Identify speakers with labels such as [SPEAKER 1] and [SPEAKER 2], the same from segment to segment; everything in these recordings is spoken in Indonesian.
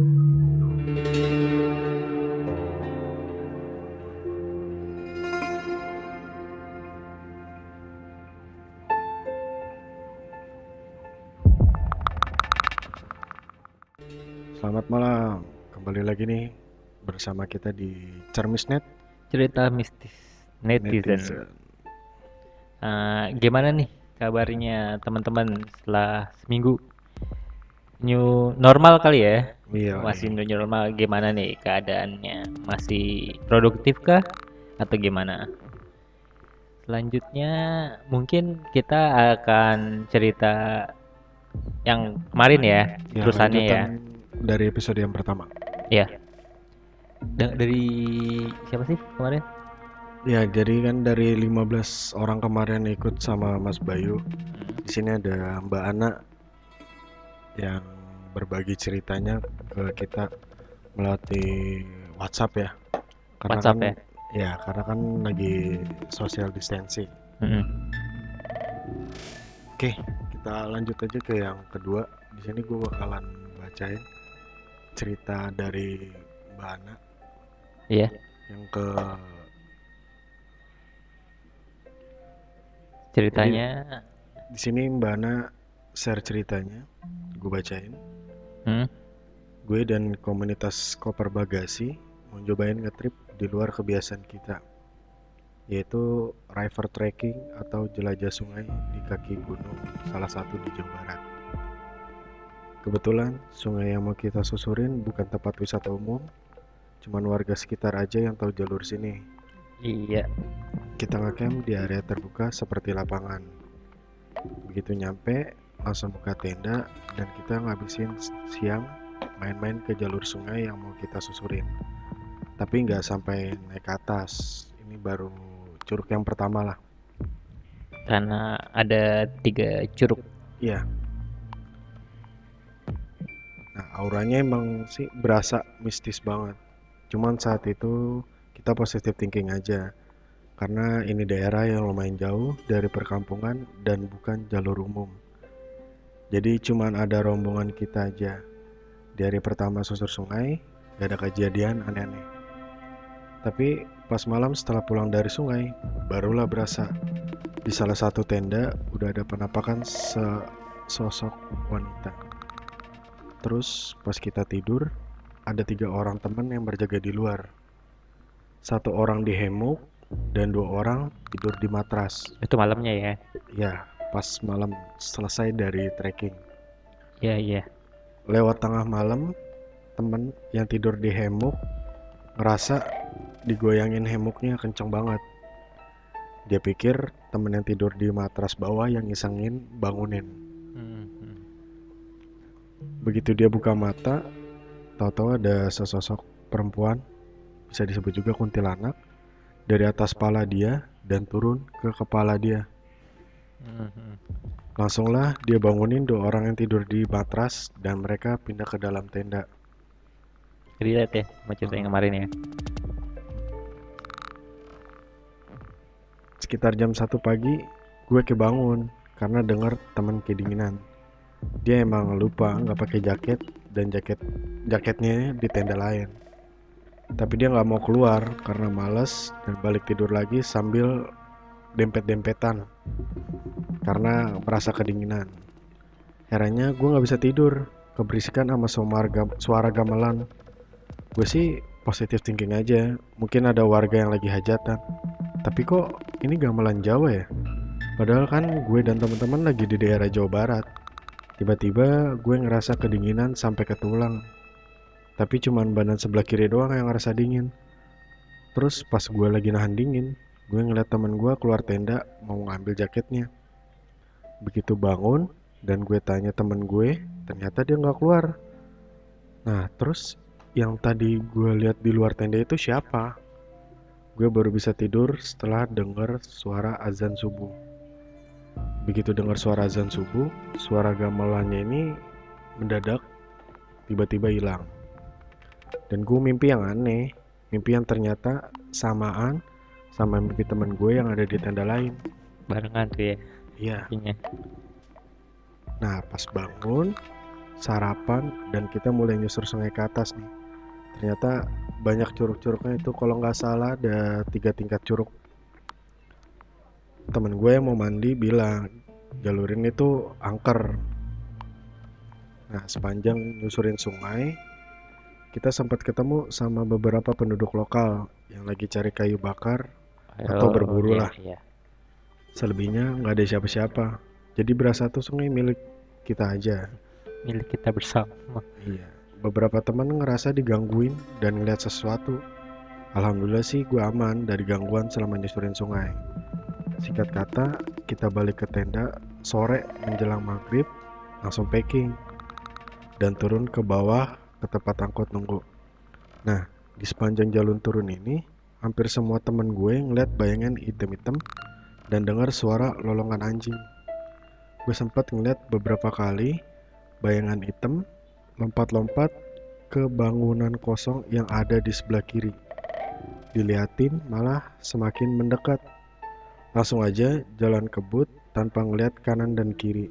[SPEAKER 1] Selamat malam, kembali lagi nih bersama kita di Cermisnet
[SPEAKER 2] cerita mistis netizen.
[SPEAKER 1] Netizen.
[SPEAKER 2] Eh, gimana nih kabarnya teman-teman setelah seminggu new normal kali ya?
[SPEAKER 1] Iya,
[SPEAKER 2] Masih new normal gimana nih keadaannya? Masih produktif kah atau gimana? Selanjutnya mungkin kita akan cerita yang kemarin ya,
[SPEAKER 1] Ya,
[SPEAKER 2] terusannya ya.
[SPEAKER 1] dari episode yang pertama.
[SPEAKER 2] Ya. Da- dari siapa sih kemarin?
[SPEAKER 1] Ya, jadi kan dari 15 orang kemarin ikut sama Mas Bayu.
[SPEAKER 2] Hmm.
[SPEAKER 1] Di sini ada Mbak Ana yang berbagi ceritanya ke kita melalui WhatsApp ya. Karena
[SPEAKER 2] WhatsApp
[SPEAKER 1] kan,
[SPEAKER 2] ya?
[SPEAKER 1] Ya, karena kan lagi social distancing.
[SPEAKER 2] Mm-mm.
[SPEAKER 1] Oke, kita lanjut aja ke yang kedua. Di sini gue bakalan bacain cerita dari Mbak Ana
[SPEAKER 2] Iya.
[SPEAKER 1] yang ke
[SPEAKER 2] Ceritanya
[SPEAKER 1] di sini Mbak Ana share ceritanya. Gue bacain.
[SPEAKER 2] hmm,
[SPEAKER 1] Gue dan komunitas Koper Bagasi mau cobain ngetrip di luar kebiasaan kita, yaitu river trekking atau jelajah sungai di kaki gunung salah satu di Jawa Barat. Kebetulan sungai yang mau kita susurin bukan tempat wisata umum, cuman warga sekitar aja yang tahu jalur sini.
[SPEAKER 2] iya.
[SPEAKER 1] Kita ngecamp di area terbuka seperti lapangan. Begitu nyampe, langsung buka tenda dan kita ngabisin siang main-main ke jalur sungai yang mau kita susurin. Tapi nggak sampai naik ke atas. Ini baru curug yang pertama lah.
[SPEAKER 2] karena ada tiga curug
[SPEAKER 1] Iya. Nah, auranya emang sih berasa mistis banget. Cuman saat itu kita positive thinking aja. Karena ini daerah yang lumayan jauh dari perkampungan dan bukan jalur umum. Jadi cuman ada rombongan kita aja. Di hari pertama susur sungai, gak ada kejadian aneh-aneh. Tapi pas malam setelah pulang dari sungai, barulah berasa di salah satu tenda udah ada penampakan sesosok wanita. Terus pas kita tidur, ada tiga orang teman yang berjaga di luar. Satu orang di hemuk dan dua orang tidur di matras.
[SPEAKER 2] itu malamnya ya
[SPEAKER 1] Ya, pas malam selesai dari trekking.
[SPEAKER 2] iya iya
[SPEAKER 1] Lewat tengah malam, temen yang tidur di hemuk ngerasa digoyangin hemuknya kenceng banget. Dia pikir temen yang tidur di matras bawah yang ngisengin bangunin.
[SPEAKER 2] Hmm, hmm.
[SPEAKER 1] Begitu dia buka mata, tahu-tahu ada sesosok perempuan, bisa disebut juga kuntilanak, dari atas kepala dia dan turun ke kepala dia.
[SPEAKER 2] Hmm.
[SPEAKER 1] Langsunglah dia bangunin dua orang yang tidur di matras dan mereka pindah ke dalam tenda.
[SPEAKER 2] relate ya sama cerita yang kemarin ya
[SPEAKER 1] Sekitar jam 1 pagi, gue kebangun karena denger temen kedinginan. Dia emang lupa nggak pakai jaket dan jaket jaketnya di tenda lain. Tapi dia nggak mau keluar karena males dan balik tidur lagi sambil dempet-dempetan karena merasa kedinginan. Herannya gue nggak bisa tidur, keberisikan sama suara, gam- suara gamelan. Gue sih positive thinking aja, mungkin ada warga yang lagi hajatan. Tapi kok ini gamelan Jawa ya? Padahal kan gue dan teman-teman lagi di daerah Jawa Barat. Tiba-tiba gue ngerasa kedinginan sampai ke tulang. Tapi cuman badan sebelah kiri doang yang ngerasa dingin. Terus pas gue lagi nahan dingin, gue ngeliat temen gue keluar tenda mau ngambil jaketnya. Begitu bangun dan gue tanya temen gue, ternyata dia nggak keluar. Nah terus yang tadi gue lihat di luar tenda itu siapa? Gue baru bisa tidur setelah dengar suara azan subuh. Begitu dengar suara azan subuh, suara gamelannya ini mendadak tiba-tiba hilang. Dan gue mimpi yang aneh, mimpi yang ternyata samaan sama mimpi temen gue yang ada di tenda lain.
[SPEAKER 2] barengan tuh ya?
[SPEAKER 1] Iya.
[SPEAKER 2] intinya
[SPEAKER 1] Nah pas bangun, sarapan dan kita mulai nyusur sungai ke atas nih. Ternyata banyak curug-curugnya itu kalau nggak salah ada tiga tingkat curug. Temen gue yang mau mandi bilang jalur ini tuh angker. Nah sepanjang nyusurin sungai kita sempat ketemu sama beberapa penduduk lokal yang lagi cari kayu bakar Atau berburu
[SPEAKER 2] iya,
[SPEAKER 1] lah.
[SPEAKER 2] iya.
[SPEAKER 1] selebihnya nggak ada siapa-siapa jadi berasa tuh sungai milik kita aja
[SPEAKER 2] milik kita bersama
[SPEAKER 1] Iya, beberapa teman ngerasa digangguin dan ngeliat sesuatu. Alhamdulillah sih gue aman dari gangguan selama nyusurin sungai. Singkat kata, kita balik ke tenda sore menjelang maghrib, langsung packing dan turun ke bawah ke tempat angkot nunggu. Nah, di sepanjang jalur turun ini, hampir semua teman gue ngeliat bayangan hitam-hitam dan dengar suara lolongan anjing. Gue sempat ngeliat beberapa kali bayangan hitam lompat-lompat ke bangunan kosong yang ada di sebelah kiri. Diliatin malah semakin mendekat. Langsung aja jalan kebut tanpa ngeliat kanan dan kiri.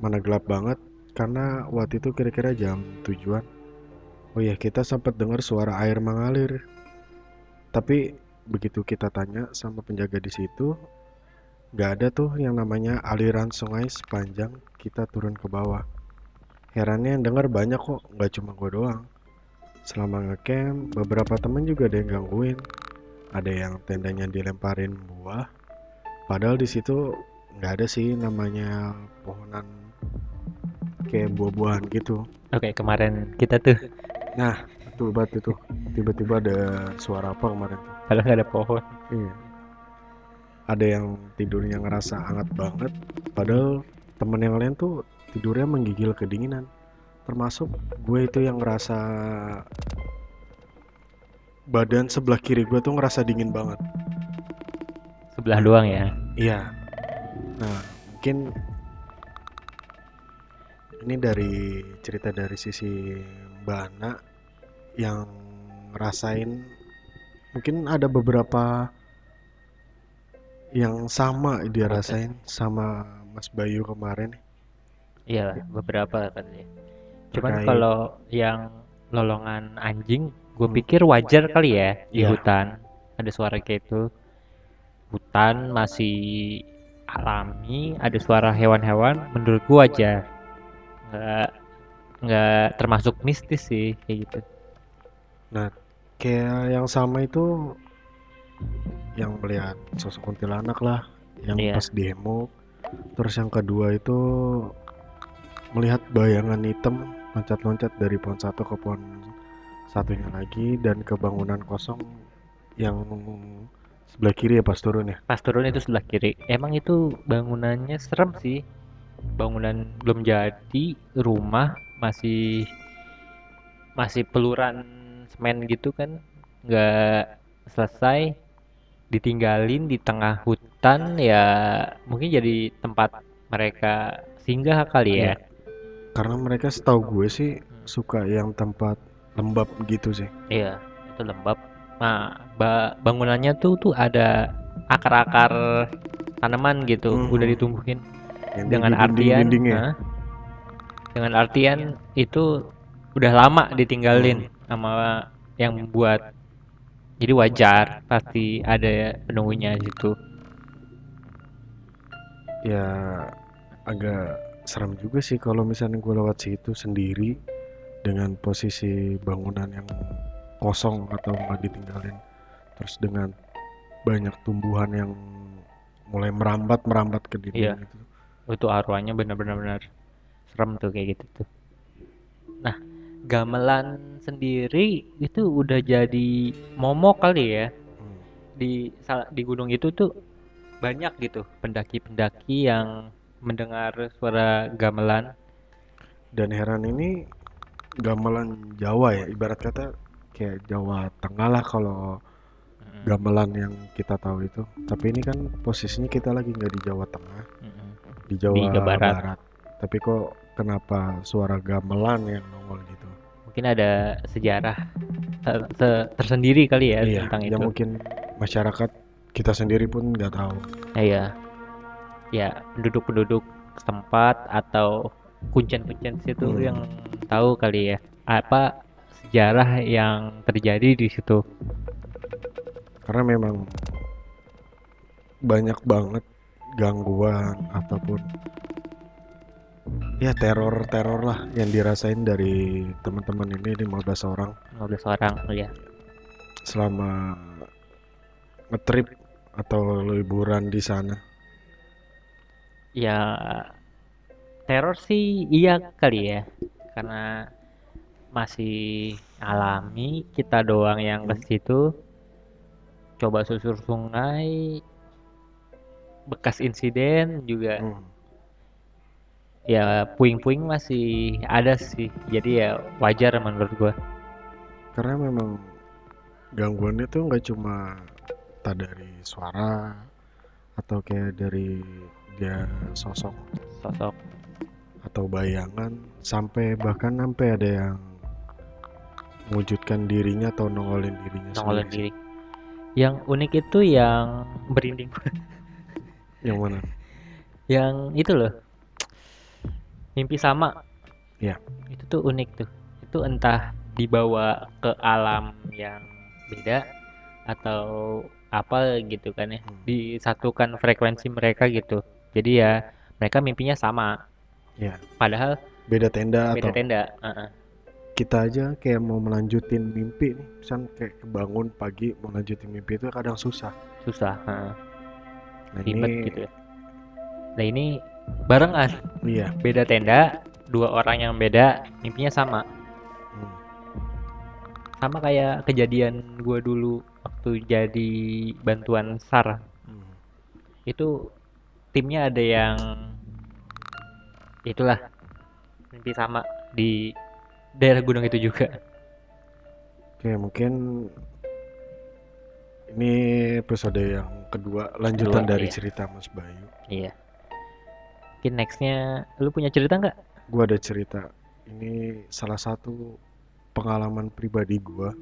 [SPEAKER 1] Mana gelap banget karena waktu itu kira-kira jam tujuan. Oh iya kita sempat dengar suara air mengalir. Tapi begitu kita tanya sama penjaga di situ, nggak ada tuh yang namanya aliran sungai sepanjang kita turun ke bawah. Herannya yang denger banyak kok, nggak cuma gue doang. Selama ngecamp, beberapa temen juga ada yang gangguin. Ada yang tendanya dilemparin buah. Padahal di situ nggak ada sih namanya pohonan kayak buah-buahan gitu.
[SPEAKER 2] oke kemarin kita tuh
[SPEAKER 1] Nah, betul banget itu. Tiba-tiba ada suara apa kemarin tuh?
[SPEAKER 2] padahal nggak ada pohon
[SPEAKER 1] Iya. Ada yang tidurnya ngerasa hangat banget, padahal temen yang lain tuh tidurnya menggigil kedinginan. Termasuk gue itu yang ngerasa badan sebelah kiri gue tuh ngerasa dingin banget.
[SPEAKER 2] sebelah doang ya
[SPEAKER 1] Iya. Nah, mungkin ini dari cerita dari sisi Mbak Ana yang ngerasain mungkin ada beberapa yang sama dia rasain sama Mas Bayu kemarin.
[SPEAKER 2] iya beberapa kan ya cuman
[SPEAKER 1] Terkait-
[SPEAKER 2] kalau yang lolongan anjing gue
[SPEAKER 1] Hmm.
[SPEAKER 2] pikir wajar kali ya di
[SPEAKER 1] Iya.
[SPEAKER 2] hutan ada suara kayak itu hutan masih alami ada suara hewan-hewan menurut gue wajar nggak nggak termasuk mistis sih kayak gitu
[SPEAKER 1] Kayak yang sama itu yang melihat sosok kuntilanak lah yang
[SPEAKER 2] Iya.
[SPEAKER 1] pas demo. Terus yang kedua itu melihat bayangan hitam loncat-loncat dari pohon satu ke pohon satunya lagi dan ke bangunan kosong yang sebelah kiri ya pas turun ya.
[SPEAKER 2] pas turun itu sebelah kiri emang itu bangunannya serem sih bangunan belum jadi rumah masih masih peluran semen gitu kan nggak selesai ditinggalin di tengah hutan ya mungkin jadi tempat mereka singgah kali ya
[SPEAKER 1] Iya. Karena mereka setahu gue sih suka yang tempat lembab gitu sih.
[SPEAKER 2] iya itu lembab nah ba- bangunannya tuh tuh ada akar-akar tanaman gitu
[SPEAKER 1] Mhm.
[SPEAKER 2] udah ditumbuhin
[SPEAKER 1] Yang
[SPEAKER 2] dengan
[SPEAKER 1] di
[SPEAKER 2] artian. Hah? dengan artian itu udah lama ditinggalin sama yang buat. Jadi wajar pasti ada penunggunya di situ.
[SPEAKER 1] Ya agak serem juga sih kalau misalnya gue lewat situ sendiri dengan posisi bangunan yang kosong atau nggak ditinggalin. Terus dengan banyak tumbuhan yang mulai merambat merambat ke dinding
[SPEAKER 2] Iya.
[SPEAKER 1] gitu
[SPEAKER 2] itu arwahnya benar-benar benar serem tuh kayak gitu tuh. Nah gamelan sendiri itu udah jadi momok kali ya
[SPEAKER 1] Hmm.
[SPEAKER 2] di di gunung itu tuh banyak gitu pendaki-pendaki yang mendengar suara gamelan
[SPEAKER 1] dan heran ini gamelan Jawa ya ibarat kata kayak Jawa Tengah lah kalau
[SPEAKER 2] Mm-mm,
[SPEAKER 1] gamelan yang kita tahu itu tapi ini kan posisinya kita lagi nggak di Jawa Tengah
[SPEAKER 2] mm-mm.
[SPEAKER 1] di Jawa,
[SPEAKER 2] Jawa Barat.
[SPEAKER 1] Barat. Tapi kok kenapa suara gamelan yang nongol gitu?
[SPEAKER 2] Mungkin ada sejarah ter- tersendiri kali ya
[SPEAKER 1] iya,
[SPEAKER 2] tentang
[SPEAKER 1] yang
[SPEAKER 2] itu
[SPEAKER 1] mungkin masyarakat kita sendiri pun nggak tahu.
[SPEAKER 2] Nah, Iya. Ya, penduduk-penduduk setempat atau kuncen-kuncen situ
[SPEAKER 1] Hmm.
[SPEAKER 2] yang tahu kali ya apa sejarah yang terjadi di situ.
[SPEAKER 1] karena memang banyak banget gangguan ataupun ya teror-teror lah yang dirasain dari teman-teman ini 15 orang
[SPEAKER 2] 15 orang ya.
[SPEAKER 1] selama ngetrip atau liburan di sana.
[SPEAKER 2] Ya teror sih iya kali ya karena masih alami kita doang yang ke situ coba susur sungai bekas insiden juga
[SPEAKER 1] Hmm.
[SPEAKER 2] Ya puing-puing masih ada sih. Jadi ya wajar menurut gua.
[SPEAKER 1] Karena memang gangguannya tuh nggak cuma tak dari suara atau kayak dari dia sosok
[SPEAKER 2] sosok.
[SPEAKER 1] atau bayangan sampai bahkan sampai ada yang mewujudkan dirinya atau nongolin dirinya
[SPEAKER 2] nongolin
[SPEAKER 1] sendiri.
[SPEAKER 2] diri. Yang unik itu yang berinding.
[SPEAKER 1] Yang mana?
[SPEAKER 2] yang itu loh mimpi sama
[SPEAKER 1] Iya.
[SPEAKER 2] itu tuh unik tuh itu entah dibawa ke alam yang beda atau apa gitu kan ya
[SPEAKER 1] Hmm.
[SPEAKER 2] disatukan frekuensi mereka gitu jadi ya mereka mimpinya sama
[SPEAKER 1] Ya,
[SPEAKER 2] padahal
[SPEAKER 1] beda tenda
[SPEAKER 2] beda
[SPEAKER 1] atau
[SPEAKER 2] tenda Heeh.
[SPEAKER 1] kita aja kayak mau melanjutin mimpi nih, misal kayak bangun pagi mau lanjutin mimpi itu kadang susah.
[SPEAKER 2] susah.
[SPEAKER 1] Nah
[SPEAKER 2] ribet
[SPEAKER 1] ini,
[SPEAKER 2] gitu ya nah ini barengan
[SPEAKER 1] iya,
[SPEAKER 2] beda tenda dua orang yang beda mimpinya sama.
[SPEAKER 1] Hmm,
[SPEAKER 2] sama kayak kejadian gua dulu waktu jadi bantuan SAR.
[SPEAKER 1] Hmm.
[SPEAKER 2] itu timnya ada yang itulah mimpi sama di daerah gunung itu juga.
[SPEAKER 1] Oke, mungkin ini episode yang kedua lanjutan
[SPEAKER 2] Kedua,
[SPEAKER 1] dari
[SPEAKER 2] iya.
[SPEAKER 1] cerita Mas Bayu.
[SPEAKER 2] iya mungkin nextnya lu punya cerita nggak
[SPEAKER 1] Gua ada cerita. Ini salah satu pengalaman pribadi gua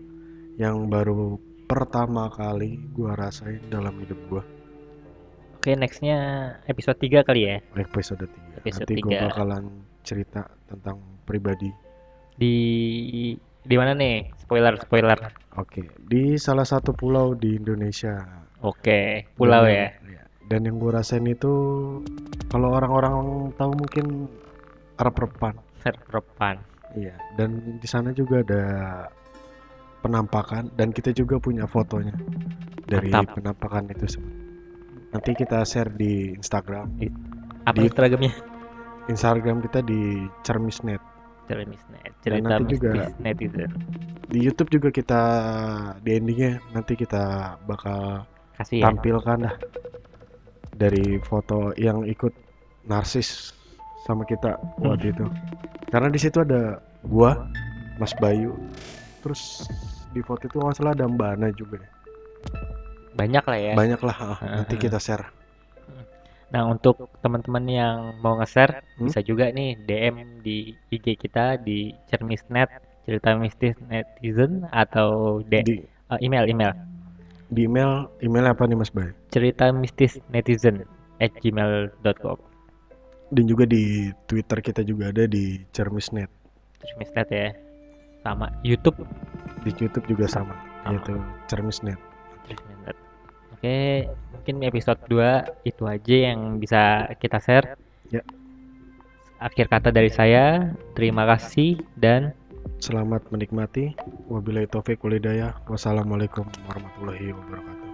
[SPEAKER 1] yang baru pertama kali gua rasain dalam hidup gua.
[SPEAKER 2] oke nextnya episode 3 kali ya
[SPEAKER 1] Episode 3.
[SPEAKER 2] Episode
[SPEAKER 1] Nanti gua
[SPEAKER 2] tiga.
[SPEAKER 1] bakalan cerita tentang pribadi.
[SPEAKER 2] di di mana nih spoiler spoiler
[SPEAKER 1] Oke, di salah satu pulau di Indonesia.
[SPEAKER 2] oke pulau
[SPEAKER 1] Dan
[SPEAKER 2] ya
[SPEAKER 1] iya. Dan yang gue rasain itu kalau orang-orang tahu mungkin rep-repan.
[SPEAKER 2] serprepan
[SPEAKER 1] Iya. Dan di sana juga ada penampakan dan kita juga punya fotonya dari
[SPEAKER 2] Mantap.
[SPEAKER 1] penampakan itu semua. Nanti kita share di Instagram.
[SPEAKER 2] apa
[SPEAKER 1] Di-
[SPEAKER 2] instagramnya
[SPEAKER 1] Instagram kita di Cermisnet.
[SPEAKER 2] cerita misnet
[SPEAKER 1] Dan nanti juga-
[SPEAKER 2] mistis netizen
[SPEAKER 1] Di YouTube juga kita di endingnya nanti kita bakal
[SPEAKER 2] kasih ya
[SPEAKER 1] tampilkan dah dari foto yang ikut narsis sama kita waktu itu. Karena di situ ada gua Mas Bayu. Terus di foto itu nggak salah ada Mbak Ana juga deh.
[SPEAKER 2] banyak lah ya.
[SPEAKER 1] Banyak lah ah, nanti kita share.
[SPEAKER 2] Nah, untuk teman-teman yang mau nge-share,
[SPEAKER 1] Hmm?
[SPEAKER 2] bisa juga nih DM di IG kita di cermisnet, cerita mistis netizen atau D-
[SPEAKER 1] di
[SPEAKER 2] eh, email email
[SPEAKER 1] di email email apa nih Mas Bayu
[SPEAKER 2] cerita mistis netizen at gmail.com
[SPEAKER 1] dan juga di Twitter kita juga ada di Cermisnet
[SPEAKER 2] cermisnet ya sama YouTube
[SPEAKER 1] di YouTube juga sama,
[SPEAKER 2] Sama.
[SPEAKER 1] yaitu Cermisnet
[SPEAKER 2] cermisnet. Oke, mungkin episode 2 itu aja yang bisa kita share.
[SPEAKER 1] Ya.
[SPEAKER 2] Akhir kata dari saya, terima kasih dan
[SPEAKER 1] selamat menikmati. Wabillahi taufik walhidayah. Wassalamualaikum warahmatullahi wabarakatuh